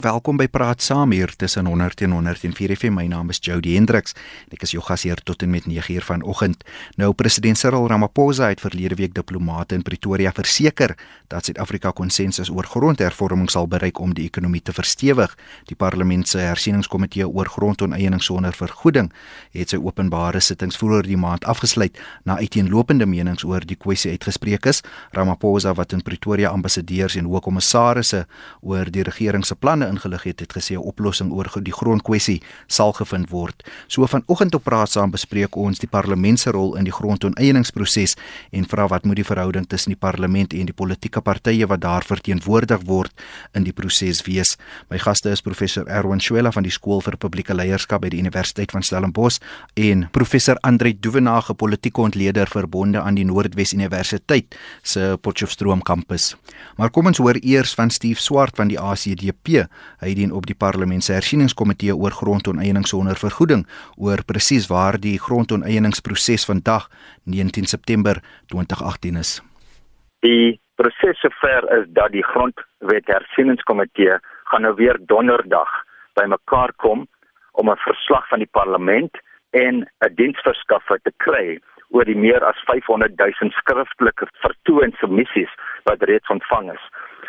Welkom by Praat Saam hier tussen 100 en 104 FM. My naam is Jody Hendriks en ek is jou gasheer tot en met 9uur vanoggend. Nou president Cyril Ramaphosa het verlede week diplomate in Pretoria verseker dat Suid-Afrika konsensus oor grondhervorming sal bereik om die ekonomie te verstewig. Die parlement se hersieningskomitee oor grondoneening sonder vergoeding het sy openbare sittings vroeër die maand afgesluit na uiteenlopende menings oor die kwessie uitgespreek is. Ramaphosa wat in Pretoria ambassadeurs en hoogkommissarisse oor die regering se planne ingelig het, het gesê 'n oplossing oor die grondkwessie sal gevind word. So vanoggend op praat saam bespreek ons die parlement se rol in die grondonteieningsproses en vra wat moet die verhouding tussen die parlement en die politieke partye wat daar verteenwoordig word in die proses wees. My gaste is professor Erwin Schuela van die skool vir publieke leierskap by die Universiteit van Stellenbosch en professor Andre Duvenage, politieke ontleder verbonde aan die Noordwes Universiteit se Potchefstroom kampus. Maar kom ons hoor eers van Steve Swart van die ACDP hy dien op die parlement se hersieningskomitee oor grondoneening sonder vergoeding oor presies waar die grondoneeningproses vandag 19 September 2018 is. Die proses sover is dat die grondwet hersieningskomitee gaan nou weer donderdag bymekaar kom om 'n verslag van die parlement en 'n diensverskaffer te kry oor die meer as 500 000 skriftelike vertoon submissies wat reeds ontvang is.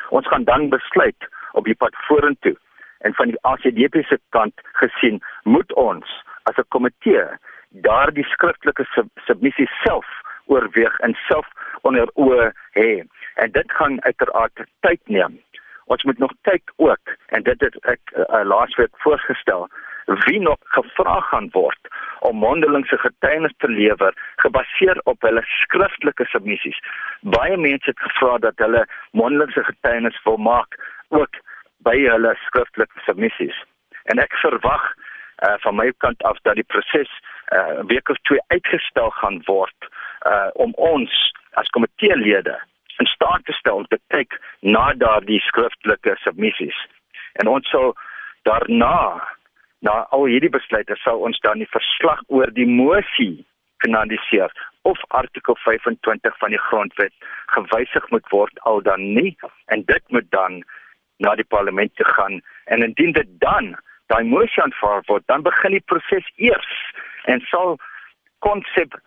Ons gaan dan besluit op die pad vorentoe. En van die ACDP se kant gesien, moet ons as 'n komitee daardie skriftelike sub submissie self oorweeg en self onder oë hê. En dit gaan uiteraard tyd neem. Ons moet nog kyk ook en dit het ek uh, laasweek voorgestel wie nog gevra gaan word om mondelingse getuienis te lewer gebaseer op hulle skriftelike submissies. Baie mense het gevra dat hulle mondelingse getuienis wil maak ook by hulle skriftelike submissies. En ek verwag uh, van my kant af dat die proses 'n uh, week of twee uitgestel gaan word uh, om ons as komiteelede in staat te stel om te kyk na daardie skriftelike submissies. En ons sal daarna na al hierdie besluite sou ons dan die verslag oor die mosie finaliseer of artikel 25 van die grondwet gewysig moet word al dan nie en dit moet dan na die parlement te gaan. En indien dit dan daai mosie aanvaar word, dan begin die proses eers en sal konsep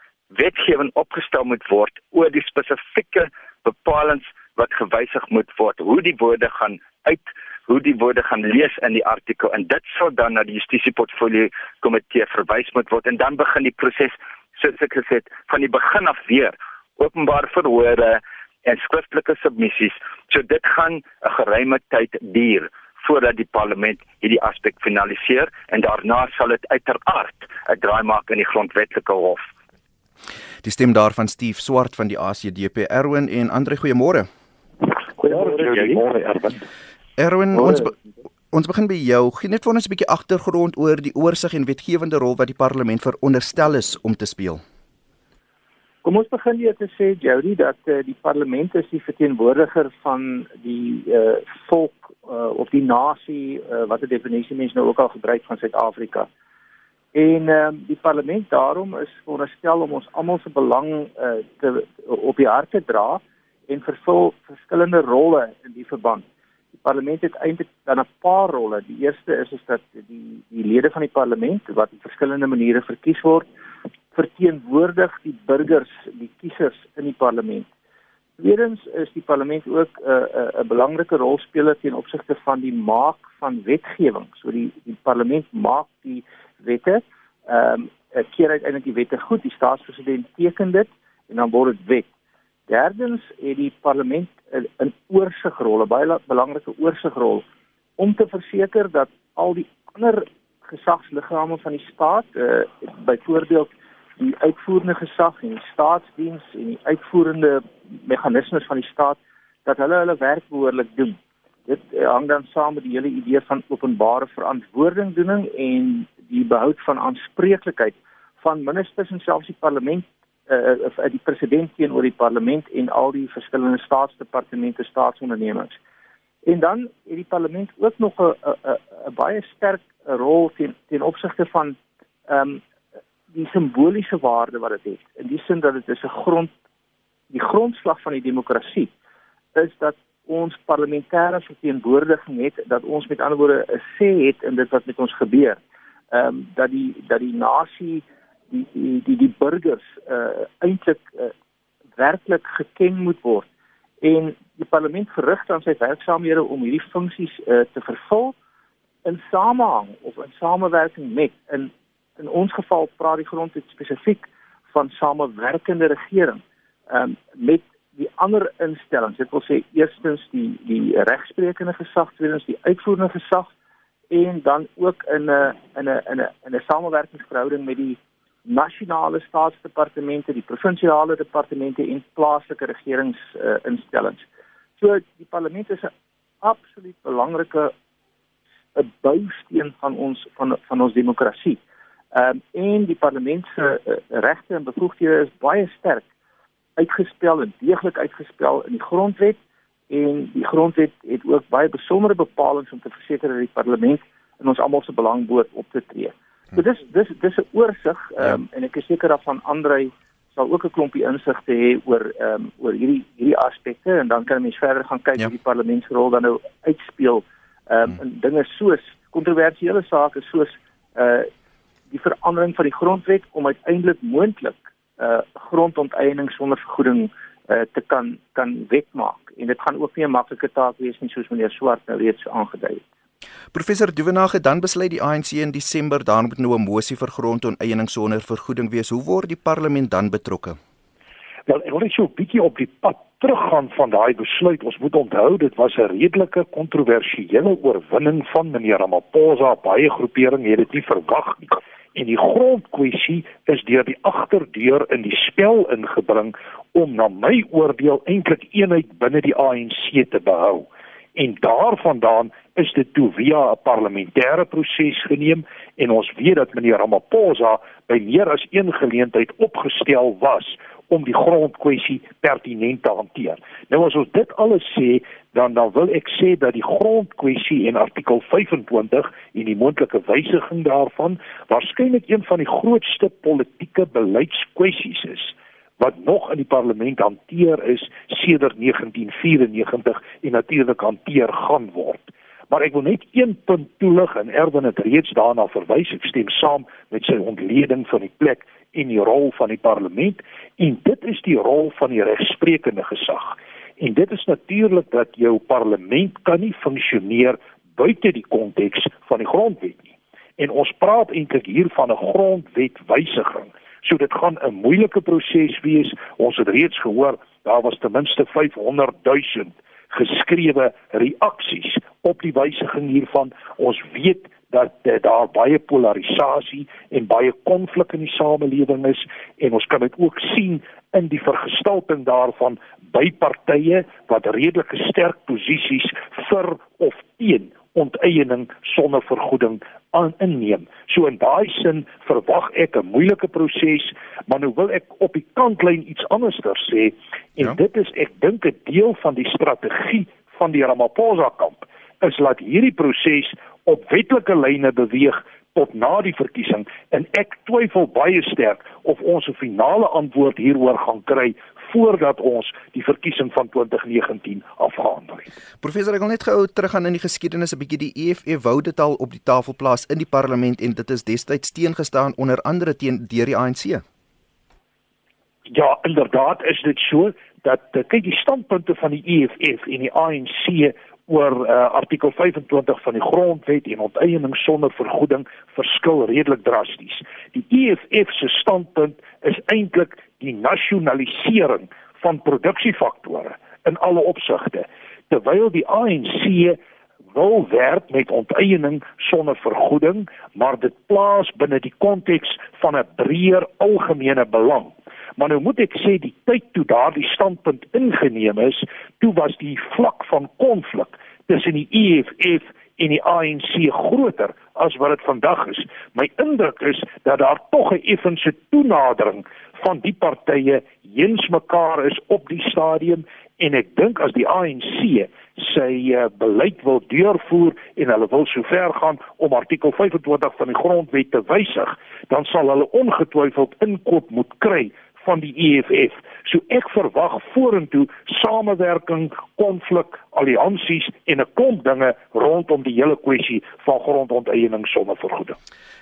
wetgewing opgestel moet word oor die spesifieke bepalinge wat gewysig moet word, hoe die woorde gaan uit, hoe die woorde gaan lees in die artikel. En dit sal dan na die justisie portfolio komitee verwys moet word en dan begin die proses soos ek gesê het van die begin af weer openbaar verhore en skriftelike submissies. So dit gaan 'n geruime tyd duur voordat die parlement hierdie aspek finaliseer en daarna sal dit uiteraard 'n draai maak in die grondwetlike hof. Die stem daarvan Steve Swart van die ACDP Erwin en Andre goeiemôre. Goeiemôre Erwin. Erwin ons be ons begin by jou. Gee net vir ons 'n bietjie agtergrond oor die oorsig en wetgewende rol wat die parlement veronderstel is om te speel. Kom ons begin hier te sê Jody dat uh, die parlement is die verteenwoordiger van die uh, volk uh, of die nasie uh, wat 'n definisie mens nou ook al gebruik van Suid-Afrika. En uh, die parlement daarom is veronderstel om ons almal se belang uh, te op die hart te dra en vervul verskillende rolle in die verband. Die parlement het eintlik dan 'n paar rolle. Die eerste is is dat die die lede van die parlement wat op verskillende maniere verkies word, verteenwoordig die burgers, die kiesers in die parlement. Tweedens is die parlement ook 'n uh, 'n uh, 'n belangrike rolspeler teen opsigte van die maak van wetgewing. So die die parlement maak die wette. Ehm um, keer uiteindelik die wette goed. Die staatspresident teken dit en dan word dit wet. Derdens het die parlement 'n oorsigrol, 'n baie belangrike oorsigrol om te verseker dat al die ander gesagsliggame van die staat, uh, byvoorbeeld die uitvoerende gesag en die staatsdiens en die uitvoerende meganismes van die staat dat hulle hulle werk behoorlik doen. Dit eh, hang dan saam met die hele idee van openbare verantwoordingdoening en die behoud van aanspreeklikheid van ministers en selfs die parlement uh, of uh, die president teenoor die parlement en al die verskillende staatsdepartemente, staatsondernemings. En dan het die parlement ook nog 'n baie sterk rol teen teen opsigte van ehm um, die simboliese waarde wat dit het. In die sin dat dit is 'n grond die grondslag van die demokrasie is dat ons parlementêre verteenwoordiging het dat ons met ander woorde 'n sê het in dit wat met ons gebeur. Ehm um, dat die dat die nasie die die die, die burgers uh eintlik uh, werklik geken moet word en die parlement verrig dan sy werksaamhede om hierdie funksies uh, te vervul in samehang of in samewerking met in in ons geval praat die grondwet spesifiek van samewerkende regering um, met die ander instellings dit wil sê eerstens die die regsprekende gesag tweedens die uitvoerende gesag en dan ook in 'n in 'n in 'n in 'n samewerkingsverhouding met die nasionale staatsdepartemente, die provinsiale departemente en plaaslike regeringsinstellings. Uh, so die parlement is 'n absoluut belangrike 'n bousteen van ons van van ons demokrasie. Ehm um, en die parlement se uh, regte en bevoegdhede is baie sterk uitgespel en deeglik uitgespel in die grondwet en die grondwet het ook baie besondere bepalinge om te verseker dat die parlement in ons almal se belang behoort op te tree. So dis dis dis 'n oorsig um, ja. en ek is seker daarvan Andrei sal ook 'n klompie insigte hê oor ehm um, oor hierdie hierdie aspekte en dan kan mens verder gaan kyk ja. hoe die parlementsrol dan nou uitspeel ehm um, in dinge soos kontroversiële sake soos uh die verandering van die grondwet om uiteindelik moontlik uh grondonteiening sonder vergoeding uh te kan kan wetmaak en dit gaan ook nie 'n maklike taak wees nie soos meneer Swart nou reeds aangedui het. Professor Duvenage dan besluit die ANC in Desember daar moet nou 'n mosie vir grondonteiening sonder vergoeding wees. Hoe word die parlement dan betrokke? Wel, ek wil net so 'n bietjie op die pad teruggaan van daai besluit. Ons moet onthou dit was 'n redelike kontroversiële oorwinning van meneer Ramaphosa. Baie groeperinge het dit nie verwag nie en die grondkwessie is deur die agterdeur in die spel ingebring om na my oordeel eintlik eenheid binne die ANC te behou. En daarvandaan is dit toe via 'n parlementêre proses geneem en ons weet dat meneer Ramaphosa by meer as een geleentheid opgestel was om die grondkwessie pertinent te hanteer. Nou as ons dit alles sê, dan dan wil ek sê dat die grondkwessie en artikel 25 en die moontlike wysiging daarvan waarskynlik een van die grootste politieke beleidskwessies is wat nog in die parlement hanteer is sedert 1994 en natuurlik hanteer gaan word. Maar ek wil net een punt toelig en Erwin het reeds daarna verwys. Ek stem saam met sy ontleding van die plek en die rol van die parlement en dit is die rol van die regsprekende gesag. En dit is natuurlik dat jou parlement kan nie funksioneer buite die konteks van die grondwet nie. En ons praat eintlik hier van 'n grondwetwysiging. So dit gaan 'n moeilike proses wees. Ons het reeds gehoor daar was ten minste 500 000 geskrewe reaksies op die wysiging hiervan. Ons weet dat uh, daar baie polarisasie en baie konflik in die samelewing is en ons kan dit ook sien in die vergestalting daarvan by partye wat redelike sterk posisies vir of teen onteiening sonder vergoeding aan inneem. So in daai sin verwag ek 'n moeilike proses, maar nou wil ek op die kantlyn iets anders sê en ja. dit is ek dink 'n deel van die strategie van die Ramaphosa kamp is laat hierdie proses op wetlike lyne beweeg tot na die verkiesing en ek twyfel baie sterk of ons 'n finale antwoord hieroor gaan kry voordat ons die verkiesing van 2019 afhandel het. Professor, ek wil net gou teruggaan in die geskiedenis 'n bietjie die EFF wou dit al op die tafel plaas in die parlement en dit is destyds teengestaan onder andere teen deur die ANC. Ja, inderdaad is dit so dat eh, kyk die standpunte van die EFF en die ANC oor uh, artikel 25 van die grondwet en onteiening sonder vergoeding verskil redelik drasties. Die EFF se standpunt is eintlik die nasionalisering van produksiefaktore in alle opsigte terwyl die ANC wil werk met onteiening sonder vergoeding maar dit plaas binne die konteks van 'n breër algemene belang. Maar nou moet ek sê die tyd toe daardie standpunt ingeneem is toe was die vlak van konflik tussen die EFF en die ANC groter as wat dit vandag is. My indruk is dat daar tog 'n effense toenadering van die partye heens mekaar is op die stadium en ek dink as die ANC sy uh, beleid wil deurvoer en hulle wil sover gaan om artikel 25 van die grondwet te wysig dan sal hulle ongetwyfeld inkoop moet kry van die EFF So ek verwag vorentoe samewerking, konflik, alliansies en 'n klomp dinge rondom die hele kwessie van grondonteiening sonder vergoeding.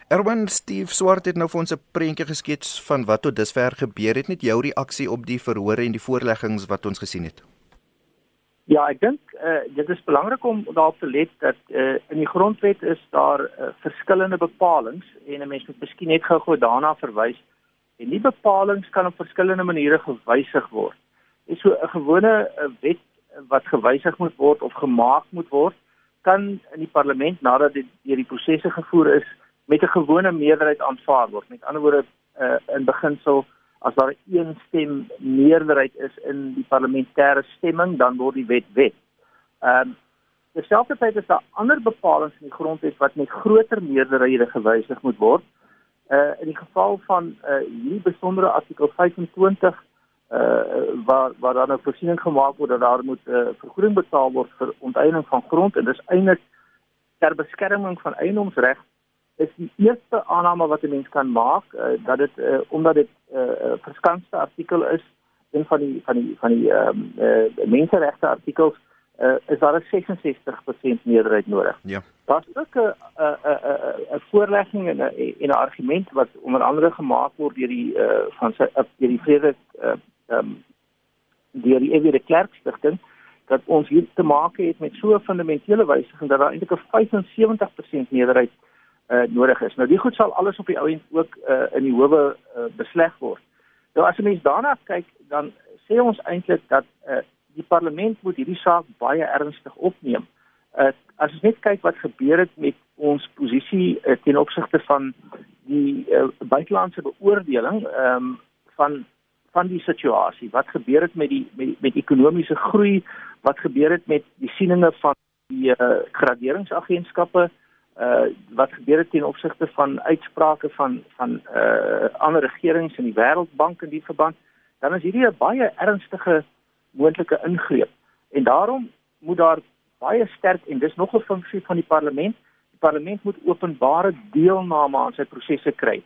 Erwin Steve Swart het nou vir ons 'n prentjie geskets van wat tot dusver gebeur het. Net jou reaksie op die verhore en die voorleggings wat ons gesien het. Ja, ek dink uh, dit is belangrik om daarop te let dat uh, in die grondwet is daar uh, verskillende bepalinge en 'n mens moet miskien net gou-gou daarna verwys. En die bepalinge kan op verskillende maniere gewysig word. Dis so 'n gewone uh, wet wat gewysig moet word of gemaak moet word, kan in die parlement nadat dit deur die prosesse gevoer is, met 'n gewone meerderheid aanvaar word. Met ander woorde, uh, in beginsel as daar 'n een stem meerderheid is in die parlementêre stemming, dan word die wet wet. Ehm um, terselfdertyd is daar ander bepalinge in die grondwet wat met groter meerderhede gewysig moet word. Uh in die geval van uh hierdie besondere artikel 25 uh waar waar daar 'n nou voorsiening gemaak word dat daar moet 'n uh, vergoeding betaal word vir onteiening van grond en dis eintlik ter beskerming van eiendomsreg is die eerste aanname wat 'n mens kan maak uh, dat dit uh, omdat dit 'n uh, verskanste artikel is een van die van die van die ehm um, uh, menseregte artikels uh, is daar 'n 66% meerderheid nodig. Ja. Daar's ook 'n 'n 'n voorlegging en 'n 'n argument wat onder andere gemaak word deur die uh, van sy deur die vrede ehm uh, um, deur die Evie de Klerk stigting dat ons hier te maak het met so 'n fundamentele wysiging dat daar eintlik 'n 75% meerderheid uh, nodig is. Nou die goed sal alles op die ou end ook uh, in die howe uh, besleg word. Nou as 'n mens daarna kyk, dan sê ons eintlik dat uh, die parlement moet hierdie saak baie ernstig opneem. Uh, as ons net kyk wat gebeur het met ons posisie uh, ten opsigte van die uh, buitelandse beoordeling um, van van die situasie, wat gebeur het met die met, met ekonomiese groei, wat gebeur het met die sieninge van die uh, graderingsagentskappe uh wat gebeur het ten opsigte van uitsprake van van uh ander regerings in die Wêreldbank in die verband, dan is hierdie 'n baie ernstige moontlike ingreep. En daarom moet daar baie sterk en dis nog 'n funksie van die parlement. Die parlement moet openbare deelname aan sy prosesse kry.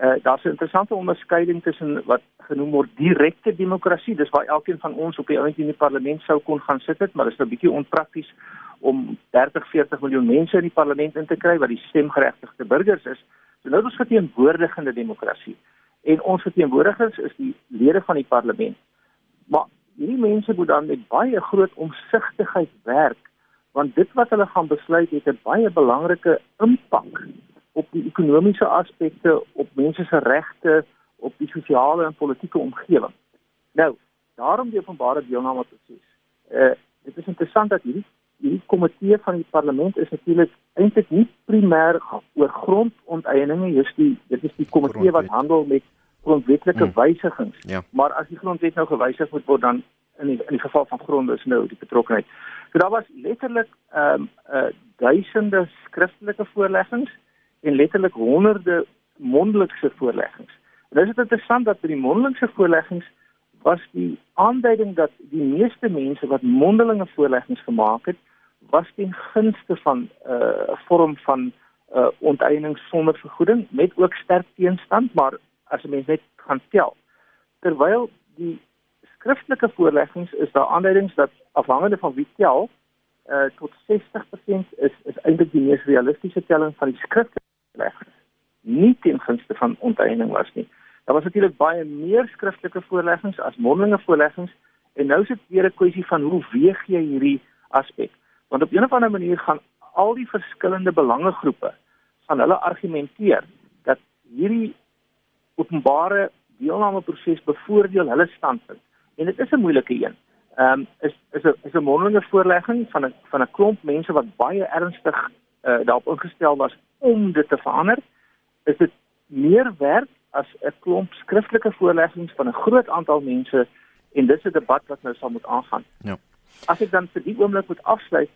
Uh daar's 'n interessante onderskeiding tussen wat genoem word direkte demokrasie, dis waar elkeen van ons op die ount in die parlement sou kon gaan sit het, maar dit is 'n bietjie onprakties om 30 40 miljoen mense in die parlement in te kry wat die stemgeregtigde burgers is. So nou is ons verteenwoordigende demokrasie. En ons verteenwoordigers is die lede van die parlement. Maar hierdie mense moet dan met baie groot omsigtigheid werk want dit wat hulle gaan besluit het 'n baie belangrike impak op die ekonomiese aspekte, op mense se regte, op die sosiale en politieke omgewing. Nou, daarom die openbare deelname proses. Eh uh, dit is interessant dat hierdie hierdie komitee van die parlement is natuurlik eintlik nie primêr oor grondonteieninge, dis die dit is die komitee wat handel met grondwetlike hmm. wysigings. Ja. Maar as die grondwet nou gewysig moet word dan in die, in die geval van gronde is nou die betrokkeheid. So daar was letterlik ehm um, uh, duisende skriftelike voorleggings en letterlik honderde mondelikse voorleggings. En dit is interessant dat by die mondelike voorleggings was die aanduiding dat die meeste mense wat mondelinge voorleggings gemaak het, was ten gunste van 'n uh, vorm van uh, onteiening sonder vergoeding met ook sterk teenstand, maar as 'n mens net gaan tel. Terwyl die skriftelike voorleggings is daar aanduidings dat afhangende van wie tel, uh, tot 60% is is eintlik die mees realistiese telling van die skriftelike voorleggings. Nie ten gunste van onteiening was nie. Daar was natuurlik baie meer skriftelike voorleggings as mondelinge voorleggings en nou is dit weer 'n kwessie van hoe weeg jy hierdie aspek. Want op 'n of ander manier gaan al die verskillende belangegroepe van hulle argumenteer dat hierdie openbare deelnameproses bevoordeel hulle standpunt. En dit is 'n moeilike een. Ehm um, is is 'n is 'n mondelinge voorlegging van 'n van 'n klomp mense wat baie ernstig uh, daarop ingestel was om dit te verander. Is dit meer werk as 'n klomp skriftelike voorleggings van 'n groot aantal mense en dis 'n debat wat nou sal moet aangaan. Ja. As ek dan vir die oomblik moet afsluit,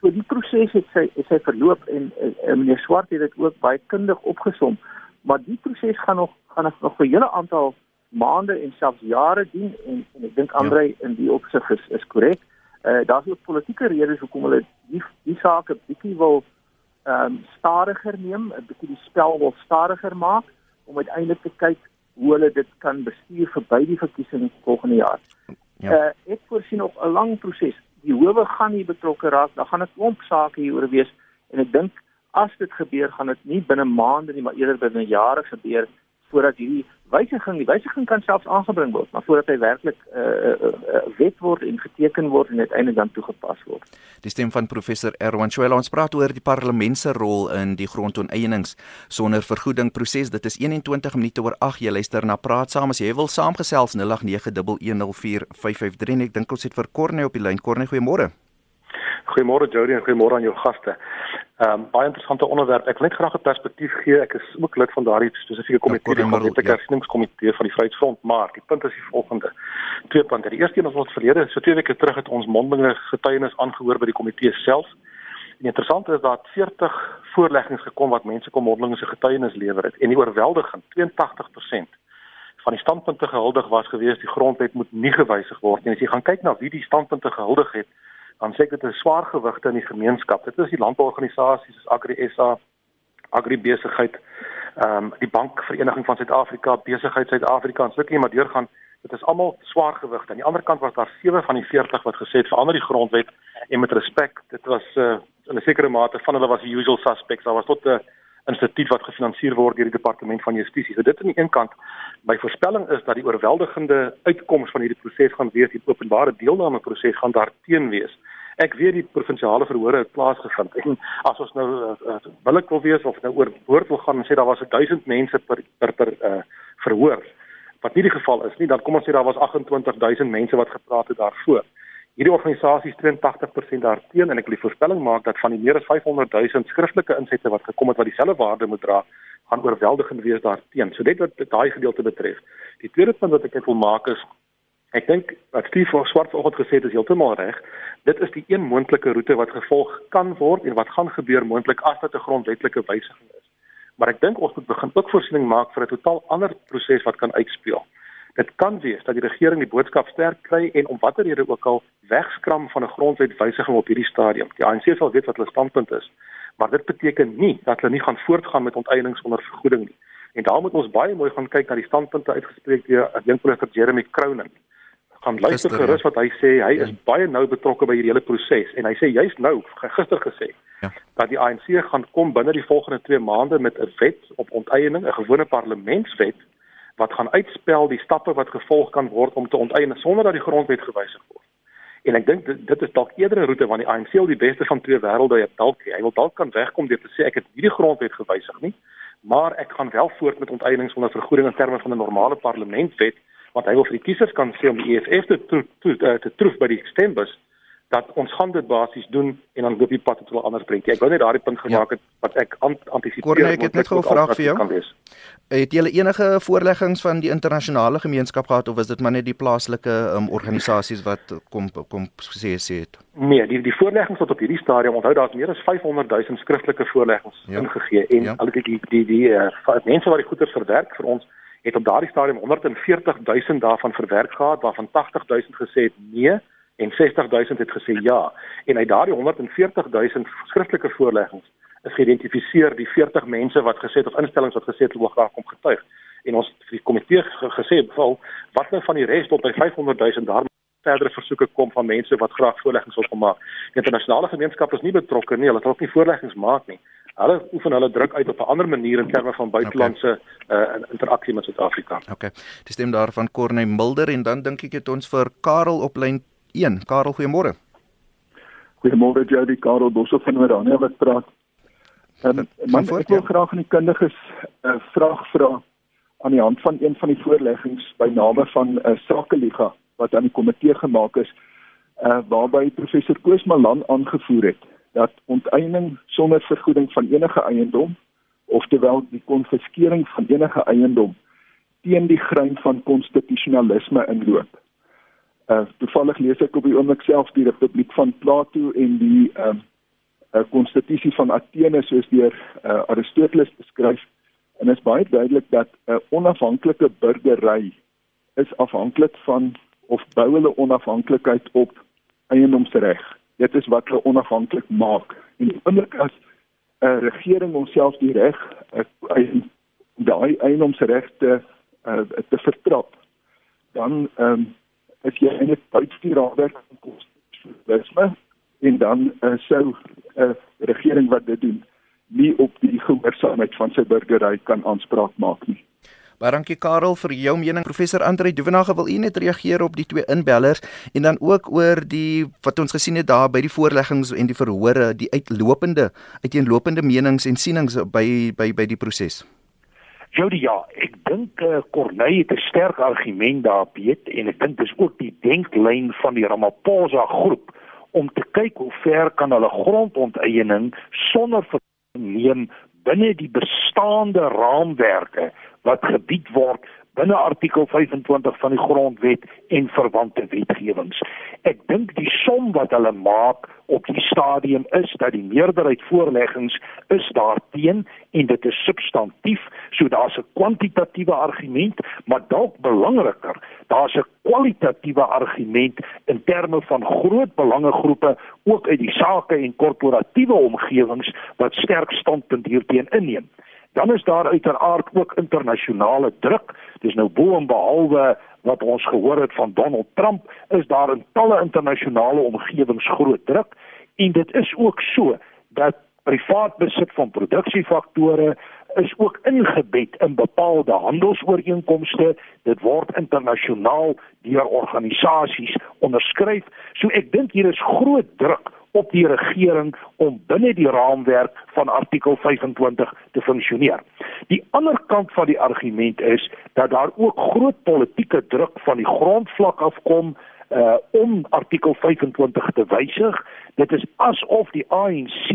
so die proses het sy het sy verloop en, en, en meneer Swart het dit ook baie kundig opgesom, maar die proses gaan nog gaan nog vir 'n hele aantal maande en selfs jare dien en, en ek dink Andre ja. in die opsig is is korrek. Uh daar's ook politieke redes hoekom hulle die die saak 'n bietjie wil ehm um, stadiger neem, 'n bietjie die spel wil stadiger maak om uiteindelik te kyk hoe hulle dit kan bestuur verby die verkiesing volgende jaar. Ja. Uh, ek voorsien nog 'n lang proses. Die howe gaan nie betrokke raak, daar gaan 'n klomp sake hieroor wees en ek dink as dit gebeur gaan dit nie binne maande nie, maar eerder binne jare gebeur voordat hierdie wysiging, die wysiging kan selfs aangebring word, maar voordat hy werklik 'n uh, uh, uh, wet word en geteken word en uiteindelik dan toegepas word. Die stem van professor Erwan Chwela ons praat oor die parlement se rol in die grondoneenings sonder vergoeding proses. Dit is 21 minute oor 8. Jy luister na Praat saam as jy wil saamgesels 0891104553 en ek dink ons het vir Corne op die lyn. Corne, goeiemôre. Goeiemôre Jody en goeiemôre aan jou gaste. Ehm um, baie interessante onderwerp. Ek wil net graag 'n perspektief gee. Ek is ook lid van daardie spesifieke komitee, die Grondwetgewingskomitee van die Vryheidsfront, maar die punt is die volgende. Twee punte. Die eerste een is ons verlede, so twee weke terug het ons mondelinge getuienis aangehoor by die komitee self. En interessant is dat 40 voorleggings gekom wat mense kom mondelinge se getuienis lewer het en die oorweldigend 82% van die standpunte gehuldig was geweest die grondwet moet nie gewysig word nie. As jy gaan kyk na wie die standpunte gehuldig het, dan sê ek dit is swaar gewigte in die gemeenskap. Dit is die landbouorganisasies soos Agri SA, Agri Besigheid, ehm um, die Bankvereniging van Suid-Afrika, Besigheid Suid-Afrika en net maar deurgaan. Dit is almal swaar gewigte. Aan die ander kant was daar 7 van die 40 wat gesê het verander die grondwet en met respek. Dit was uh, 'n sekere mate van hulle was die usual suspects. Daar was tot 'n instituut wat gefinansier word deur die departement van justisie. So dit aan die een kant my voorspelling is dat die oorweldigende uitkoms van hierdie proses gaan wees die openbare deelname proses gaan daarteen wees. Ek weet die provinsiale verhore het plaasgevind en as ons nou billik wil wees of nou oor woord wil gaan en sê daar was 1000 mense per per per uh, verhoor wat nie die geval is nie dan kom ons sê daar was 28000 mense wat gepraat het daarvoor. Hierdie organisasie is 82% daarteen en ek wil die voorspelling maak dat van die meer as 500 000 skriftelike insette wat gekom het wat dieselfde waarde moet dra, gaan oorweldigend wees daarteen. So dit wat daai gedeelte betref. Die tweede punt wat ek net wil maak is ek dink wat Steve van Swart vanoggend gesê het is heeltemal reg. Dit is die een moontlike roete wat gevolg kan word en wat gaan gebeur moontlik as dit 'n grondwetlike wysiging is. Maar ek dink ons moet begin ook voorsiening maak vir 'n totaal ander proses wat kan uitspeel. Dit kan wees dat die regering die boodskap sterk kry en om watter rede ook al wegskram van 'n grondwetwysiging op hierdie stadium. Die ANC sal weet wat hulle standpunt is maar dit beteken nie dat hulle nie gaan voortgaan met onteiening sonder vergoeding nie. En daar moet ons baie mooi gaan kyk na die standpunte uitgespreek deur ek dink professor Jeremy Cronin. Gaan luister gister, gerus wat hy sê. Hy ja. is baie nou betrokke by hierdie hele proses en hy sê juist nou gister gesê ja. dat die ANC gaan kom binne die volgende 2 maande met 'n wet op onteiening, 'n gewone parlementswet wat gaan uitspel die stappe wat gevolg kan word om te onteien sonder dat die grondwet gewysig word. En ek dink dit, dit is dalk eerder 'n roete want die ANC wil die beste van twee wêrelde hê. Dalk hy wil dalk kan wegkom deur te sê ek het nie die grondwet gewysig nie, maar ek gaan wel voort met onteiening sonder vergoeding in terme van 'n normale parlementswet wat hy wil vir die kiesers kan sê om die EFF te te, te, te, te troef by die stembus dat ons gaan dit basies doen en dan loop die pad tot 'n ander prentjie. Ek wou net daardie punt gemaak het ja. wat ek antisipeer. Korne, ek het net gou 'n vraag vir jou. Het julle enige voorleggings van die internasionale gemeenskap gehad of is dit maar net die plaaslike um, organisasies wat kom kom sê sê het? Nee, die die voorleggings wat op hierdie stadium onthou daar's meer as 500 000 skriftelike voorleggings ja. ingegee en ja. al die die die, die uh, mense wat die goeder verwerk vir ons het op daardie stadium 140 000 daarvan verwerk gehad waarvan 80 000 gesê het nee en 60000 het gesê ja en uit daardie 140000 skriftelike voorleggings is geïdentifiseer die 40 mense wat gesê het of instellings wat gesê het hulle wil graag kom getuig en ons het die komitee gesê val wat nou van die res tot by 500000 daar verdere versoeke kom van mense wat graag voorleggings wil maak. Die internasionale gemeenskap is nie betrokke nie. Hulle wil ook nie voorleggings maak nie. Hulle oefen hulle druk uit op 'n ander manier in terme van buitelandse okay. uh, interaksie met Suid-Afrika. OK. Dis stem daarvan Corne Mulder en dan dink ek het ons vir Karel op lyn 1. Karel, goeiemôre. Goeiemôre Jody, Karel Bosso van Oranje wat praat. Ehm um, man, ek wil ja. graag aan die kundiges 'n uh, vraag vra aan die hand van een van die voorleggings by name van 'n uh, sakeliga wat aan die komitee gemaak is, uh waarby professor Koos Malan aangevoer het dat onteiening sonder vergoeding van enige eiendom, oftewel die konfiskering van enige eiendom teen die grein van konstitusionalisme inloop. Uh toevallig lees ek op die oomblik self die Republiek van Plato en die ehm uh, konstitusie van Athene soos deur uh, Aristoteles beskryf en is baie duidelik dat 'n uh, onafhanklike burgery is afhanklik van of bou hulle onafhanklikheid op eiendomsreg. Dit is wat hulle onafhanklik maak. En oomblik as 'n uh, regering homself die reg uh, daai eiendomsregte uh, te vertrap, dan ehm um, is jy eintlik buite die raamwerk van konstitusionalisme en dan uh, sou 'n uh, regering wat dit doen nie op die gehoorsaamheid van sy burgery kan aanspraak maak nie. Baie dankie Karel vir jou mening. Professor Andre Duvenage wil u net reageer op die twee inbellers en dan ook oor die wat ons gesien het daar by die voorleggings en die verhore, die uitlopende uiteenlopende menings en sienings by by by die proses. Jody ja, ek dink eh uh, Corneille het 'n sterk argument daar weet en ek dink dis ook die denklyn van die Ramaphosa groep om te kyk hoe ver kan hulle grondonteiening sonder verneem binne die bestaande raamwerke wat gebied word binne artikel 25 van die grondwet en verwante wetgewings. Ek dink die som wat hulle maak op die stadium is dat die meerderheid voorleggings is daarteen en dit is substantief, so daar's 'n kwantitatiewe argument, maar dalk belangriker, daar's 'n kwalitatiewe argument in terme van groot belangegroepe ook uit die sake en korporatiewe omgewings wat sterk standpunt hierteen inneem. Dan is daar uiteraard ook internasionale druk. Dis nou bo en behalwe wat ons gehoor het van Donald Trump, is daar in talle internasionale omgewings groot druk en dit is ook so dat privaat besit van produksiefaktore is ook ingebed in bepaalde handelsooreenkomste. Dit word internasionaal deur organisasies onderskryf. So ek dink hier is groot druk op die regering om binne die raamwerk van artikel 25 te funksioneer. Die ander kant van die argument is dat daar ook groot politieke druk van die grondvlak afkom uh om artikel 25 te wysig. Dit is asof die ANC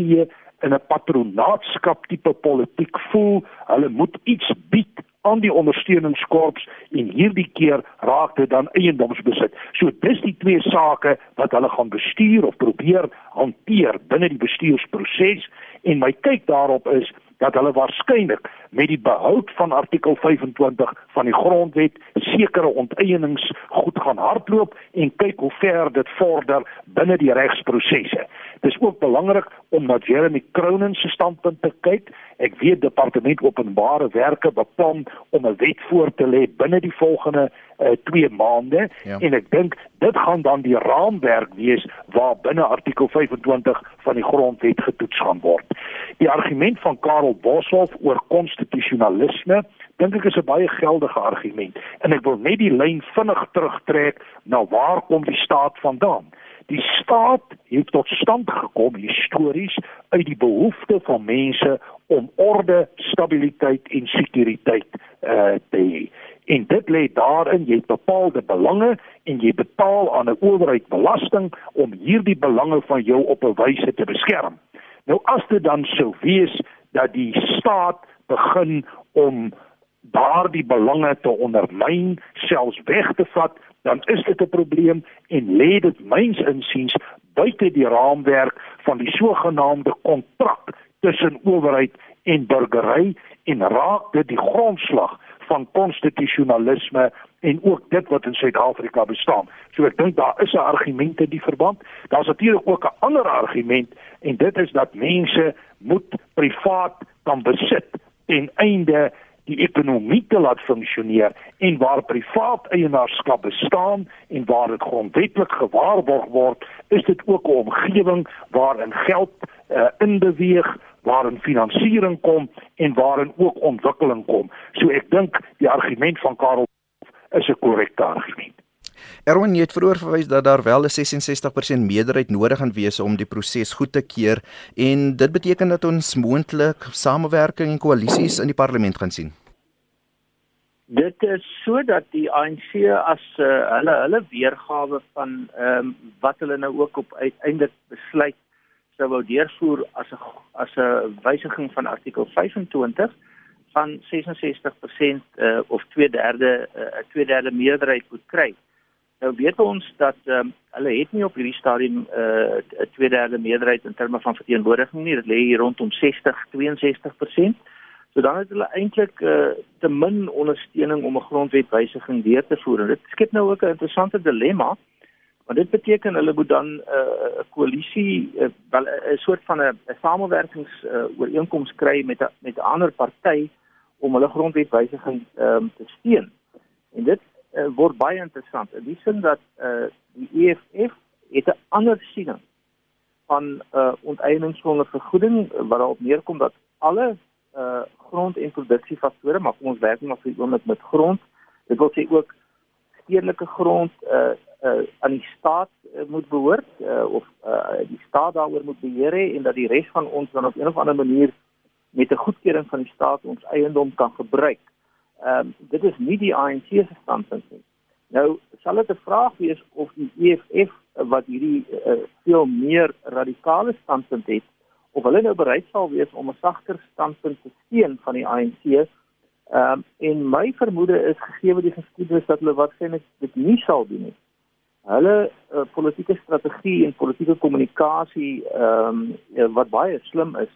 in 'n patronaatskap tipe politiek voel. Hulle moet iets bied aan die ondersteuningskorps en hierdie keer raak dit dan eiendomsbesit. So dis die twee sake wat hulle gaan bestuur of probeer hanteer binne die bestuursproses en my kyk daarop is dat hulle waarskynlik met die behoud van artikel 25 van die grondwet sekere onteienings goed gaan hardloop en kyk hoe ver dit vorder binne die regsprosesse. Dis ook belangrik om na Jeremy Cronin se standpunt te kyk. Ek weet departement openbare werke beplan om 'n wet voor te lê binne die volgende 2 uh, maande ja. en ek dink dit gaan dan die raamwerk wees waar binne artikel 25 van die grondwet getoets gaan word. Die argument van Karel Boshoff oor konstitusionalisme dink ek is 'n baie geldige argument en ek wil net die lyn vinnig terugtrek na waar kom die staat vandaan? Die staat het tot stand gekom histories uit die behoefte van mense om orde, stabiliteit en sekuriteit uh, te hê. En dit lê daarin jy het bepaalde belange en jy betaal aan 'n owerheid belasting om hierdie belange van jou op 'n wyse te beskerm. Nou as dit dan sou wees dat die staat begin om daardie belange te ondermyn, selfs weg te vat, dan is dit 'n probleem en lê dit myns insiens buite die raamwerk van die sogenaamde kontrak tussen owerheid en burgery en raak dit die grondslag van konstitusionalisme en ook dit wat in Suid-Afrika bestaan. So ek dink daar is 'n argument in die verband. Daar's natuurlik ook 'n ander argument en dit is dat mense moet privaat kan besit ten einde die ekonomie te laat funksioneer en waar privaat eienaarskap bestaan en waar dit grondwetlik gewaarborg word, is dit ook 'n omgewing waarin geld uh, inbeweeg waarin finansiering kom en waarin ook ontwikkeling kom. So ek dink die argument van Karel is 'n korrekte argument. Erwin het vroeër verwys dat daar wel 'n 66% meerderheid nodig gaan wees om die proses goed te keur en dit beteken dat ons moontlik samewerking en koalisies in die parlement gaan sien. Dit is sodat die ANC as uh, hulle hulle weergawe van ehm um, wat hulle nou ook op uiteindelik besluit sou wou deurvoer as 'n as 'n wysiging van artikel 25 van 66% uh, of 2/3 'n uh, 2/3 meerderheid moet kry. Nou weet ons dat um, hulle het nie op hierdie stadium 'n uh, 2/3 meerderheid in terme van verteenwoordiging nie. Dit lê hier rondom 60-62%. So dan het hulle eintlik uh, te min ondersteuning om 'n grondwetwysiging deur te voer. En dit skep nou ook 'n interessante dilemma. Want dit beteken hulle moet dan 'n uh, koalisie uh, wel 'n soort van 'n samewerkings uh, ooreenkoms kry met a, met 'n ander party om hulle grondwetwysiging um, te steun. En dit uh, word baie interessant in die sin dat uh, die EFF het 'n ander siening van uh, onteieningssonder vergoeding wat daarop neerkom dat alle uh, grond- en produksiefaktore, maar kom ons werk net maar vir oomblik met grond. Dit wil sê ook stedelike grond uh, uh, aan die staat uh, moet behoort uh, of uh, die staat daaroor moet beheer hê en dat die res van ons dan op 'n of ander manier met 'n goedkeuring van die staat ons eiendom kan gebruik. Ehm um, dit is nie die ANC se standpunt nie. Nou sal dit 'n vraag wees of die EFF wat hierdie uh, veel meer radikale standpunt het of hulle nou bereid sal wees om 'n sagter standpunt te steun van die ANC. Ehm um, en my vermoede is gegee die geskiedenis dat hulle waarskynlik dit nie sal doen nie. Hulle uh, politieke strategie en politieke kommunikasie ehm um, wat baie slim is,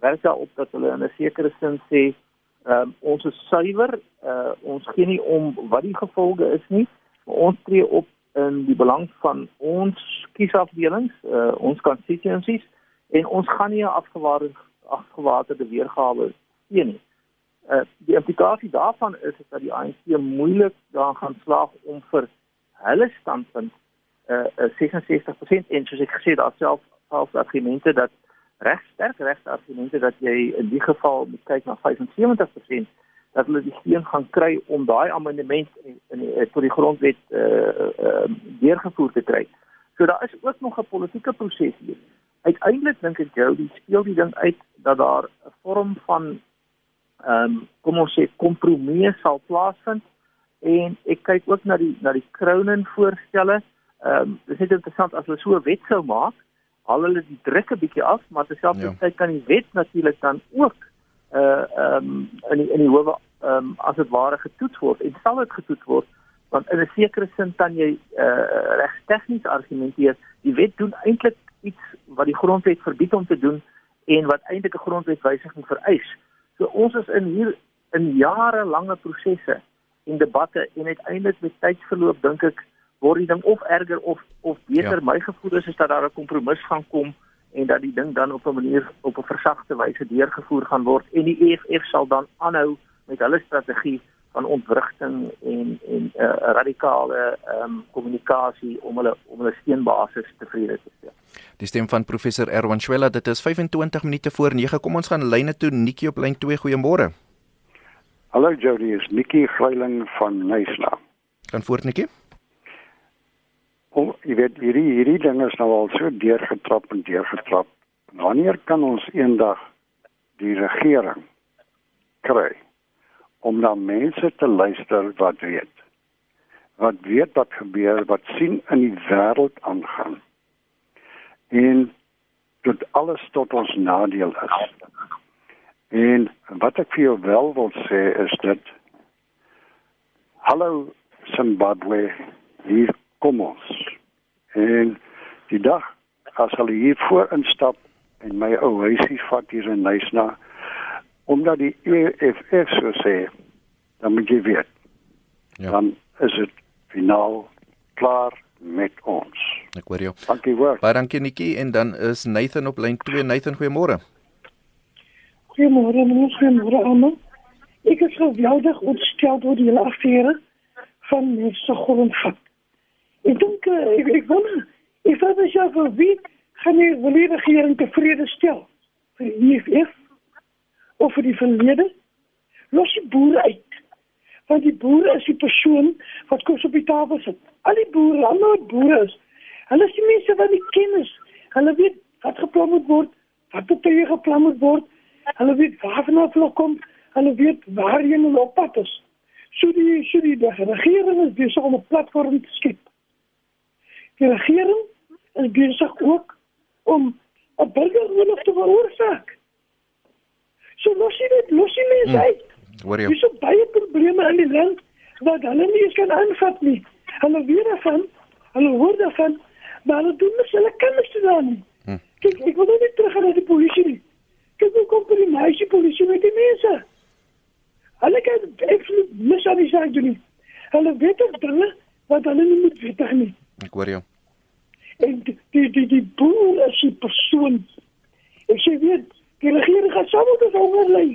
werk daarop dat hulle in 'n sekere sin sê ehm um, ons is suiwer, uh, ons gee nie om wat die gevolge is nie. Ons tree op in die belang van ons kiesafdelings, uh, ons constituencies en ons gaan nie 'n afgewaarde afgewaarde weergawe sien nie. Uh, die implikasie daarvan is dat die ANC moeilik daar gaan slaag om vir hulle standpunt uh, uh 66% en soos ek gesê daar self self argumente dat reg sterk regte argumente dat jy in die geval moet kyk na 75% dat hulle die steun gaan kry om daai amendement in, in tot die grondwet eh uh, uh, deurgevoer te kry. So daar is ook nog 'n politieke proses hier. Uiteindelik dink ek die speel die ding uit dat daar 'n vorm van ehm um, kom ons sê kompromie sal plaasvind en ek kyk ook na die na die Crownen voorstelle. Ehm um, dit is net interessant as hulle so 'n wet sou maak al hulle die druk 'n bietjie af, maar terselfdertyd ja. kan die wet natuurlik dan ook uh ehm um, in die, in die howe ehm um, as dit ware getoets word en sal dit getoets word want in 'n sekere sin kan jy uh regstegnies argumenteer die wet doen eintlik iets wat die grondwet verbied om te doen en wat eintlik 'n grondwetwysiging vereis. So ons is in hier in jarelange prosesse en debatte en uiteindelik met tydsverloop dink ek word die ding of erger of of beter. Ja. My gevoel is is dat daar 'n kompromis gaan kom en dat die ding dan op 'n manier op 'n versagte wyse deurgevoer gaan word en die EFF sal dan aanhou met hulle strategie van ontwrigting en en 'n uh, radikale ehm um, kommunikasie om hulle om hulle steenbasis tevrede te stel. Die stem van professor Erwan Schwella, dit is 25 minute voor 9. Kom ons gaan lyne toe. Nikki op lyn 2. Goeiemôre. Hallo Jody, is Nikki Greiling van Nysna. Kan voort Nikki? Om jy weet hierdie hierdie ding is nou al so deurgetrap en deurgetrap. Wanneer kan ons eendag die regering kry om na mense te luister wat weet? Wat weet wat gebeur, wat sien in die wêreld aangaan? En dit alles tot ons nadeel is. En wat ek vir jou wel wil sê is dit Hallo Zimbabwe, hier kom ons. En die dag as hulle hier voor instap en my ou huisie vat hier in Nysna omdat die EFF so sê, dan moet jy weet. Ja. Dan is dit finaal klaar met ons. Ek hoor jou. Dankie hoor. Baie dankie Nikki en dan is Nathan op lyn 2. Nathan, goeiemôre. Goeiemôre, meneer, goeiemôre almal. Ek is geweldig ontstel oor die hele affære van mense grondvat. Ek dink uh, ek ek wonder ek sou net sê vir wie gaan die regering tevrede stel? Vir die EFF of vir die verlede? Los die boere uit. Want die boere is die persoon wat kos op die tafel sit. Al die boere, al die boere is hulle is die mense wat die kennis. Hulle weet wat geplan moet word, wat op tye geplan moet word. Hulle weet waarvan hulle kom. Hulle weet waarheen hulle op pad is. So die so die regering is besig om 'n platform te skep Die regering is besig ook om 'n burgeroorlog te veroorsaak. So los jy dit, los jy mense hmm. uit. Hoor jy? Dis so baie probleme in die land wat hulle nie eens kan aanvat nie. Hulle weet daarvan, hulle hoor daarvan, maar hulle doen mos hulle kan niks doen nie. Hmm. Kyk, ek wil net terug gaan na die polisie nie. Kyk hoe kom die meisie polisie met die mense? Hulle kan absoluut niks aan die saak doen nie. Hulle weet ook dinge wat hulle nie moet weet nie. Ek hoor jou. En die die die, die boer is die persoon. Ek sê weet, gaan saam met ons onderlei.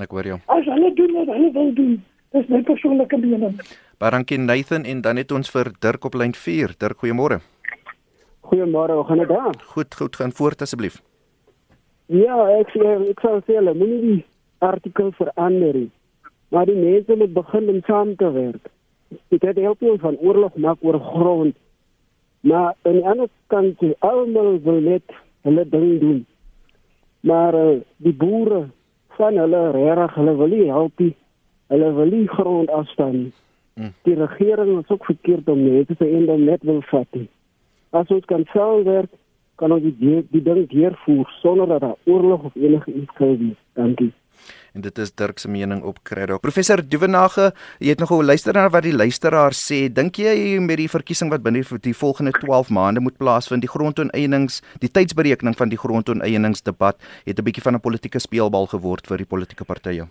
Ek hoor jou. As hulle doen wat hulle wil doen, Dis my persoonlike mening. Barankie Nathan en dan het ons vir Dirk op lyn 4. Dirk, goeiemôre. Goeiemôre, hoe gaan dit daar? Goed, goed, gaan voort asseblief. Ja, ek ek sou sê hulle moenie die artikel verander nie. Maar die mense moet begin om saam te werk. Dit het help ons van oorlog maak oor grond. Maar aan die ander kant, almal wil net hulle ding doen. Maar uh, die boere van hulle regtig, hulle wil nie help nie. Hulle wil nie grond afstaan nie. Hmm. Die regering is ook verkeerd om net te einde net wil vat nie. As ons kan saamwerk, kan ons die die ding deurvoer sonder dat daar oorlog of enige iets gebeur. Dankie en dit is Dirk se mening op Credo. Professor Duvenage, jy het nog 'n luister na wat die luisteraar sê. Dink jy met die verkiesing wat binne die volgende 12 maande moet plaasvind, die grondoneenings, die tydsberekening van die grondoneenings-debat het 'n bietjie van 'n politieke speelbal geword vir die politieke partye?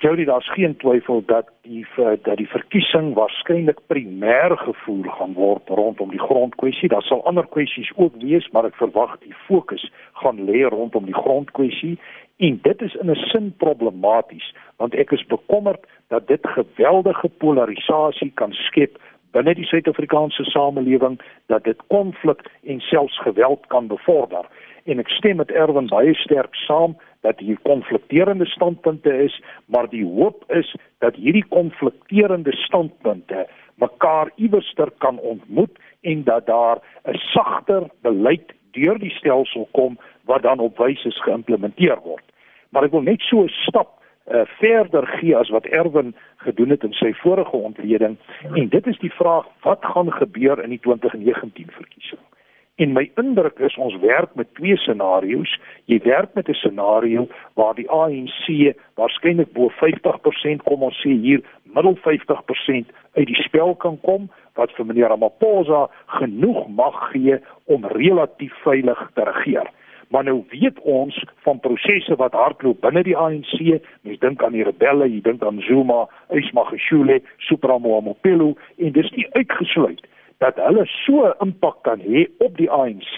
Jody, daar's geen twyfel dat die dat die verkiesing waarskynlik primêr gevoer gaan word rondom die grondkwessie. Daar sal ander kwessies ook wees, maar ek verwag die fokus gaan lê rondom die grondkwessie en dit is in 'n sin problematies want ek is bekommerd dat dit geweldige polarisasie kan skep binne die Suid-Afrikaanse samelewing dat dit konflik en selfs geweld kan bevorder. En ek stem met Erwin baie sterk saam dat hier konflikterende standpunte is maar die hoop is dat hierdie konflikterende standpunte mekaar iewerster kan ontmoet en dat daar 'n sagter beleid deur die stelsel kom wat dan op wyse geïmplementeer word. Maar ek wil net so 'n stap uh, verder gee as wat Erwin gedoen het in sy vorige ontleding en dit is die vraag wat gaan gebeur in die 2019 verkiesing. En my indruk is ons werk met twee scenario's. Jy werk met 'n scenario waar die ANC waarskynlik bo 50% kom ons sê hier middel 50% uit die spel kan kom wat vir meneer Ramaphosa genoeg mag gee om relatief veilig te regeer. Maar nou weet ons van prosesse wat hardloop binne die ANC. Mens dink aan die rebelle, jy dink aan Zuma, Ismagashule, Supramo Mopelo en dis nie uitgesluit dat hulle so impak kan hê op die ANC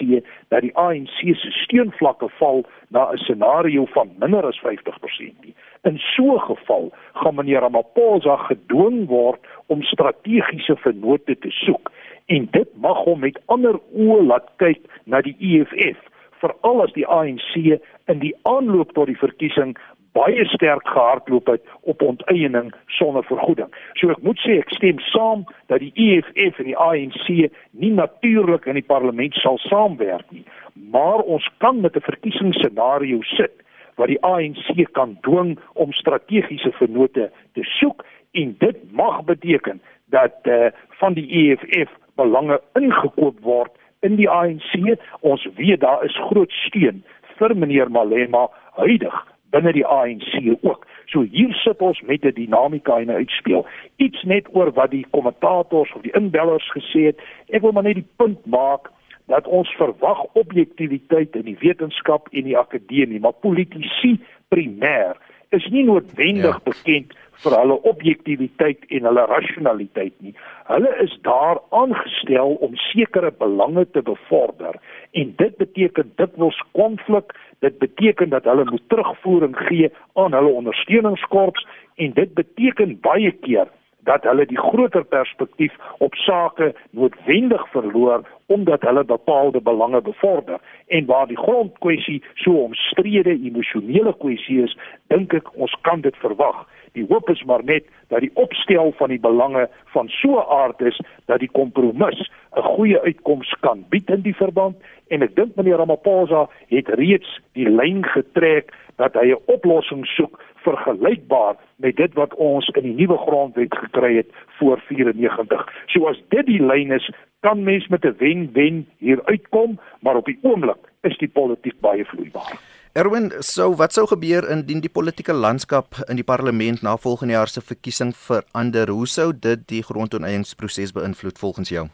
dat die ANC se steunvlakke val na 'n scenario van minder as 50% nie. In so 'n geval gaan meneer Ramaphosa gedwing word om strategiese vennote te soek en dit mag hom met ander oë laat kyk na die EFF veral as die ANC in die aanloop tot die verkiesing baie sterk gehardloop het op onteiening sonder vergoeding. So ek moet sê ek stem saam dat die EFF en die ANC nie natuurlik in die parlement sal saamwerk nie, maar ons kan met 'n verkiesingsscenario sit wat die ANC kan dwing om strategiese vennote te soek en dit mag beteken dat uh, van die EFF belange ingekoop word in die ANC. Ons weet daar is groot steun vir meneer Malema huidig binne die ANC ook. So hier sit ons met 'n dinamika en 'n uitspeel. Iets net oor wat die kommentators of die inbellers gesê het. Ek wil maar net die punt maak dat ons verwag objektiviteit in die wetenskap en die akademie, maar politici primêr is nie noodwendig ja. bekend vir hulle objektiviteit en hulle rasionaliteit nie. Hulle is daar aangestel om sekere belange te bevorder en dit beteken dikwels konflik, dit beteken dat hulle moet terugvoering gee aan hulle ondersteuningskorps en dit beteken baie keer dat hulle die groter perspektief op sake noodwendig verloor omdat hulle bepaalde belange bevorder. En waar die grondkwessie so omstrede emosionele kwessie is dink ek ons kan dit verwag. Die hoop is maar net dat die opstel van die belange van so 'n aard is dat die kompromis 'n goeie uitkoms kan bied in die verband. En ek dink meneer Ramaphosa het reeds die lyn getrek dat hy 'n oplossing soek vergelykbaar met dit wat ons in die nuwe grondwet gekry het voor 94. So as dit die lyn is, kan mens met 'n wen-wen hier uitkom, maar op die oomblik is die politiek baie vloeibaar. Erwin, so wat sou gebeur indien die politieke landskap in die parlement na volgende jaar se verkiesing verander? Hoe sou dit die grondoneiningsproses beïnvloed volgens jou?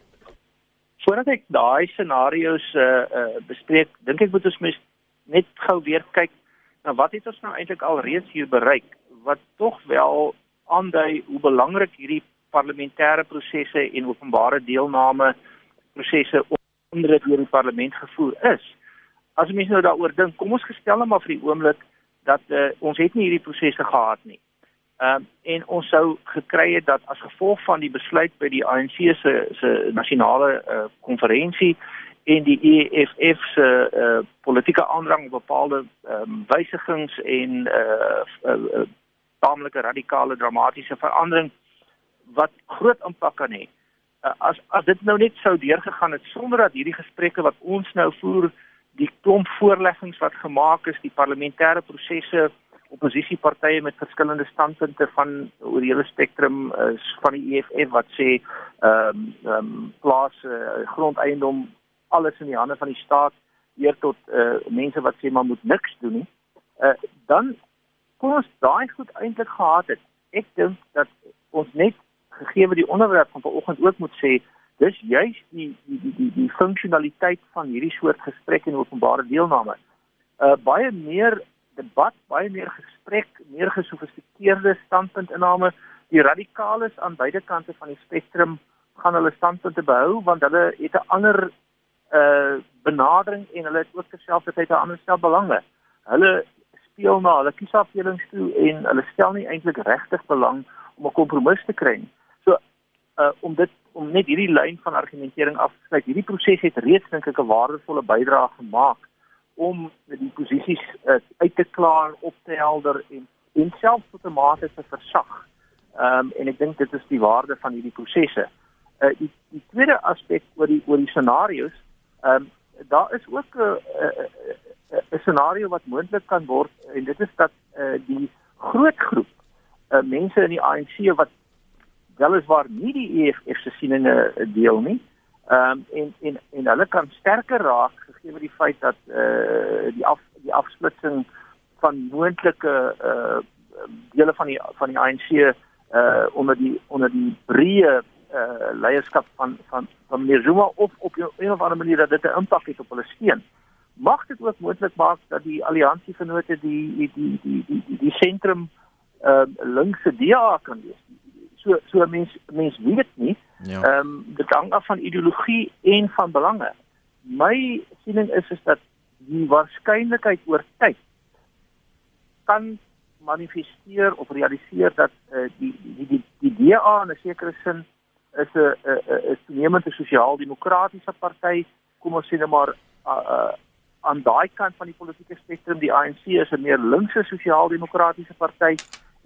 Voordat ek daai scenario's uh, uh bespreek, dink ek moet ons net gou weer kyk Nou wat het ons nou eintlik al reeds hier bereik wat tog wel aandui hoe belangrik hierdie parlementêre prosesse en openbare deelname prosesse onder deur die parlement gevoer is. As mense nou daaroor dink, kom ons gestel net maar vir die oomblik dat uh, ons het nie hierdie prosesse gehad nie. Ehm um, en ons sou gekry het dat as gevolg van die besluit by die ANC se se nasionale konferensie uh, en die EFF se uh, politieke aandrang op bepaalde um, wysigings en uh, uh, uh, taamlike radikale dramatiese verandering wat groot impak kan hê. Uh, as as dit nou net sou deurgegaan het sonder dat hierdie gesprekke wat ons nou voer, die klomp voorleggings wat gemaak is, die parlementêre prosesse oppositiepartye met verskillende standpunte van oor die hele spektrum is van die EFF wat sê ehm um, ehm um, plaas uh, grondeiendom alles in die hande van die staat eer tot uh, mense wat sê maar moet niks doen nie. Uh, dan kon ons daai goed eintlik gehad het. Ek dink dat ons net gegee die onderwerp van vanoggend ook moet sê dis juist die die die die, die funksionaliteit van hierdie soort gesprek en openbare deelname. Uh baie meer debat, baie meer gesprek, meer gesofistikeerde standpuntinname. Die radikales aan beide kante van die spektrum gaan hulle standpunte behou want hulle het 'n ander uh benadering en hulle het ook terselfdertyd 'n ander stel belange. Hulle speel na hulle kiesafdelings toe en hulle stel nie eintlik regtig belang om 'n kompromis te kry nie. Uh om dit om net hierdie lyn van argumentering af te sluit, hierdie proses het reeds dink ek 'n waardevolle bydrae gemaak om die posisies uh, uit te klaar, op te helder en en selfs tot 'n mate te versag. Ehm um, en ek dink dit is die waarde van hierdie prosesse. Uh die, die tweede aspek oor die oor die scenario's Ehm um, daar is ook 'n 'n scenario wat moontlik kan word en dit is dat uh, die groot groep uh, mense in die ANC wat weliswaar nie die EFF se sieninge deel nie. Ehm um, en en en hulle kan sterker raak gegee die feit dat eh uh, die af die afsplitsing van moontlike eh uh, dele van die van die ANC eh uh, onder die onder die breë uh, leierskap van van van meneer Zuma of op 'n of ander manier dat dit 'n impak het op hulle steun. Mag dit ook moontlik maak dat die alliansievennote die die die die die die, die sentrum uh, linkse DA kan wees. So so mens mens weet nie. Ja. Ehm ja. um, dit hang af van ideologie en van belange. My siening is is dat die waarskynlikheid oor tyd kan manifesteer of realiseer dat uh, die die die die DA in 'n sekere sin is 'n 'n 'n toenemende sosiaal-demokratiese party, kom ons sê net maar uh, uh, aan daai kant van die politieke spektrum, die ANC is 'n meer linkse sosiaal-demokratiese party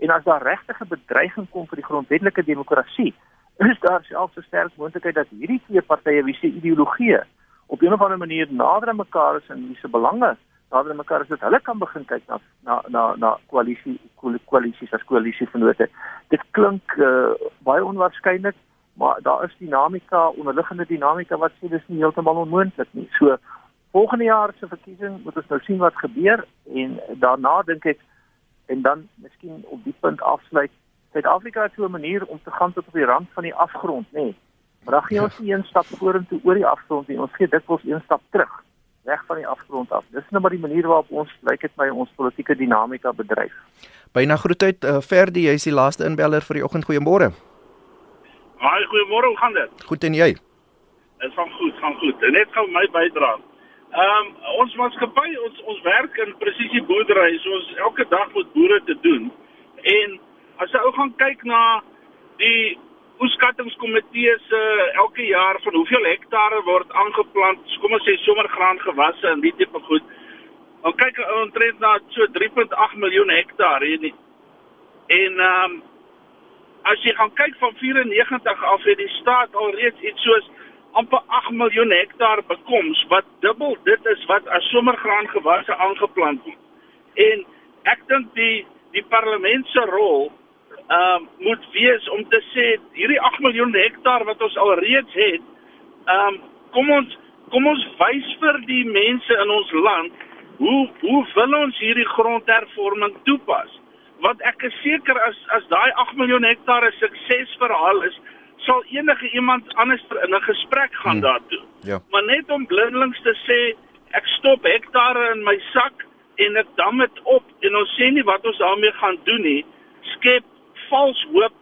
en as daar regtig 'n bedreiging kom vir die grondwetlike demokrasie, is daar selfs 'n sterk moontlikheid dat hierdie twee partye wie se ideologie op 'n of ander manier nader aan mekaar is en wie se belange nader aan mekaar is dat hulle kan begin kyk na na na na koalisie koalisies as koalisievennote. Dit klink uh, baie onwaarskynlik maar daar is dinamika, onderliggende dinamika wat sê dis nie heeltemal onmoontlik nie. So volgende jaar se verkiesing moet ons nou sien wat gebeur en daarna dink ek en dan miskien op die punt afsluit Suid-Afrika het so 'n manier om te gaan tot op die rand van die afgrond, nê. Nee. Maar dan gee ons nie een stap vorentoe oor die afgrond nie, ons gee dikwels een stap terug weg van die afgrond af. Dis nou maar die manier waarop ons lyk dit my ons politieke dinamika bedryf. Byna groetheid uh, Ferdi, jy's die laaste inbeller vir die oggend. Goeiemôre. Haai, goeiemôre, hoe gaan dit? Goed en jy? Dit gaan goed, gaan goed. En net gou my bydra. Ehm um, ons maatskappy, ons ons werk in presisie boerdery, so ons elke dag met boere te doen. En as jy ou gaan kyk na die oeskattingskomitee se uh, elke jaar van hoeveel hektare word aangeplant, kom ons sê somergraan gewasse en die tipe goed. Dan kyk ou omtrent na so 3.8 miljoen hektaar hier nie. En ehm um, as jy gaan kyk van 94 af het die staat alreeds iets soos amper 8 miljoen hektaar bekoms wat dubbel dit is wat as somergraan gewasse aangeplant word. En ek dink die die parlement se rol ehm uh, moet wees om te sê hierdie 8 miljoen hektaar wat ons alreeds het, ehm um, kom ons kom ons wys vir die mense in ons land hoe hoe wil ons hierdie grondhervorming toepas? want ek is seker as as daai 8 miljoen hektaar 'n suksesverhaal is, sal enige iemand anders in 'n gesprek gaan hmm. daartoe. Ja. Maar net om blindelings te sê ek stop hektare in my sak en ek dam dit op en ons sê nie wat ons daarmee gaan doen nie, skep vals hoop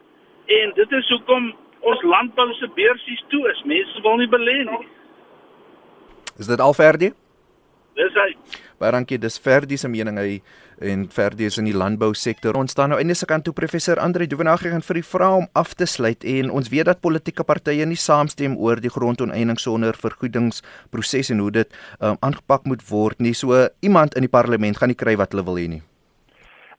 en dit is hoekom ons landbou se beursies toe is. Mense wil nie belê nie. Is dit al verdie? Dis hy. Baie dankie. Dis Ferdi se mening. Hy en verder is in die landbousektor. Ons staan nou eintlik aan toe professor Andre Duvenage gaan vir u vra om af te sluit en ons weet dat politieke partye nie saamstem oor die grondoneening sonder vergoedingsproses en hoe dit um, aangepak moet word nie. So iemand in die parlement gaan nie kry wat hulle wil hê nie.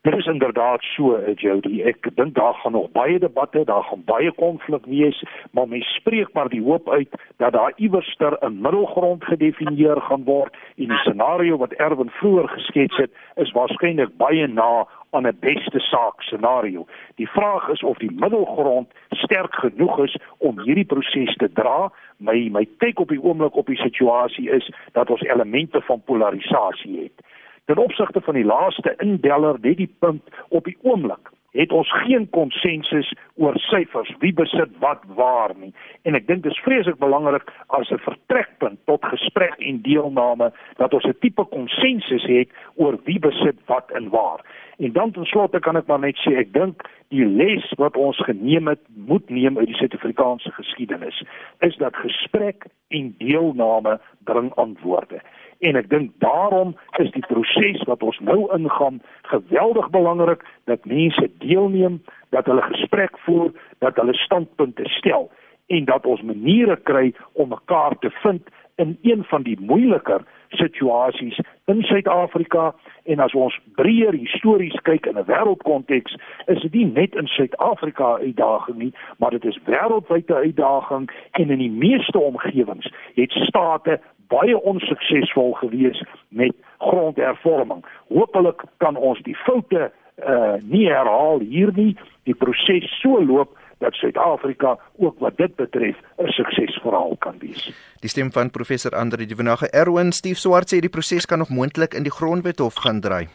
Dit is inderdaad so, eh, Jody. Ek dink daar gaan nog baie debatte, daar gaan baie konflik wees, maar mens spreek maar die hoop uit dat daar iewerster 'n middelgrond gedefinieer gaan word en die scenario wat Erwin vroeër geskets het, is waarskynlik baie na aan 'n beste saak scenario. Die vraag is of die middelgrond sterk genoeg is om hierdie proses te dra. My my kyk op die oomblik op die situasie is dat ons elemente van polarisasie het. Ten opsigte van die laaste indeller, net die punt op die oomblik, het ons geen konsensus oor syfers wie besit wat waar nie. En ek dink dit is vreeslik belangrik as 'n vertrekpunt tot gesprek en deelname dat ons 'n tipe konsensus het oor wie besit wat en waar. En dan ten slotte kan ek maar net sê ek dink die les wat ons geneem het, moet neem uit die Suid-Afrikaanse geskiedenis, is dat gesprek en deelname bring antwoorde en ek dink daarom is die proses wat ons nou ingaan geweldig belangrik dat mense deelneem, dat hulle gesprek voer, dat hulle standpunte stel en dat ons maniere kry om mekaar te vind in een van die moeiliker situasies in Suid-Afrika. En as ons breër histories kyk in 'n wêreldkonteks is dit nie net in Suid-Afrika 'n uitdaging nie maar dit is wêreldwyd 'n uitdaging en in die meeste omgewings het state baie onsuksesvol gewees met grondhervorming. Hoopelik kan ons die foute uh nie herhaal hier nie. Die proses so loop dat Suid-Afrika ook wat dit betref 'n suksesverhaal kan wees. Die stem van professor Andre de Venage Erwin Stief Swart sê die proses kan nog moontlik in die grondwet hof gaan draai.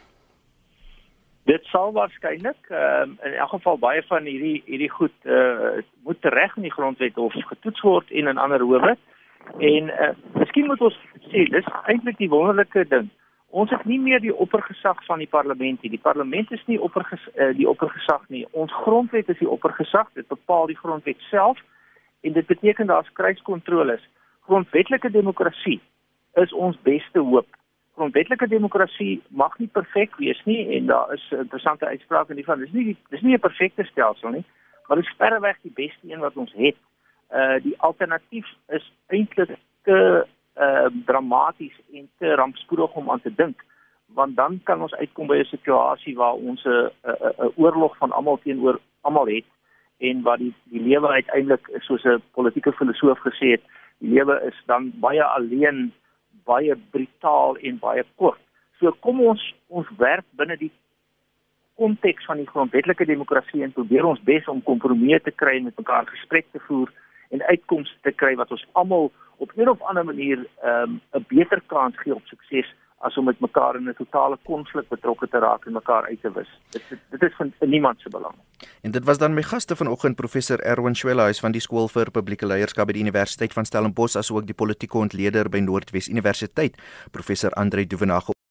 Dit sal waarskynlik ehm uh, in elk geval baie van hierdie hierdie goed uh moet reg in die grondwet hof getoets word en in ander howe. En uh, miskien moet ons sê dis eintlik die wonderlike ding. Ons het nie meer die oppergesag van die parlement nie. Die parlement is nie opperges uh, die oppergesag nie. Ons grondwet is die oppergesag. Dit bepaal die grondwet self en dit beteken daar's kruiskontroles. Grondwetlike demokrasie is ons beste hoop. Grondwetlike demokrasie mag nie perfek wees nie en daar is interessante uitsprake in die van dis nie dis nie 'n perfekte stelsel nie, maar dit is verreweg die beste een wat ons het uh die alternatief is eintlik te uh dramaties en te rampspoedig om aan te dink want dan kan ons uitkom by 'n situasie waar ons 'n 'n oorlog van almal teenoor almal het en waar die die lewe uiteindelik soos 'n politieke filosoof gesê het die lewe is dan baie alleen baie brutaal en baie kort. So kom ons ons werk binne die konteks van die grondwetlike demokrasie en probeer ons bes om kompromieë te kry en met mekaar gesprek te voer en uitkomste te kry wat ons almal op 'n of ander manier ehm, 'n um, beter kans gee op sukses as om met mekaar in 'n totale konflik betrokke te raak en mekaar uit te wis. Dit dit is van niemand se belang. En dit was dan my gaste vanoggend professor Erwin Schwellhuis van die skool vir publieke leierskap by die Universiteit van Stellenbosch asook die politieke ontleder by Noordwes Universiteit professor Andre Duvenage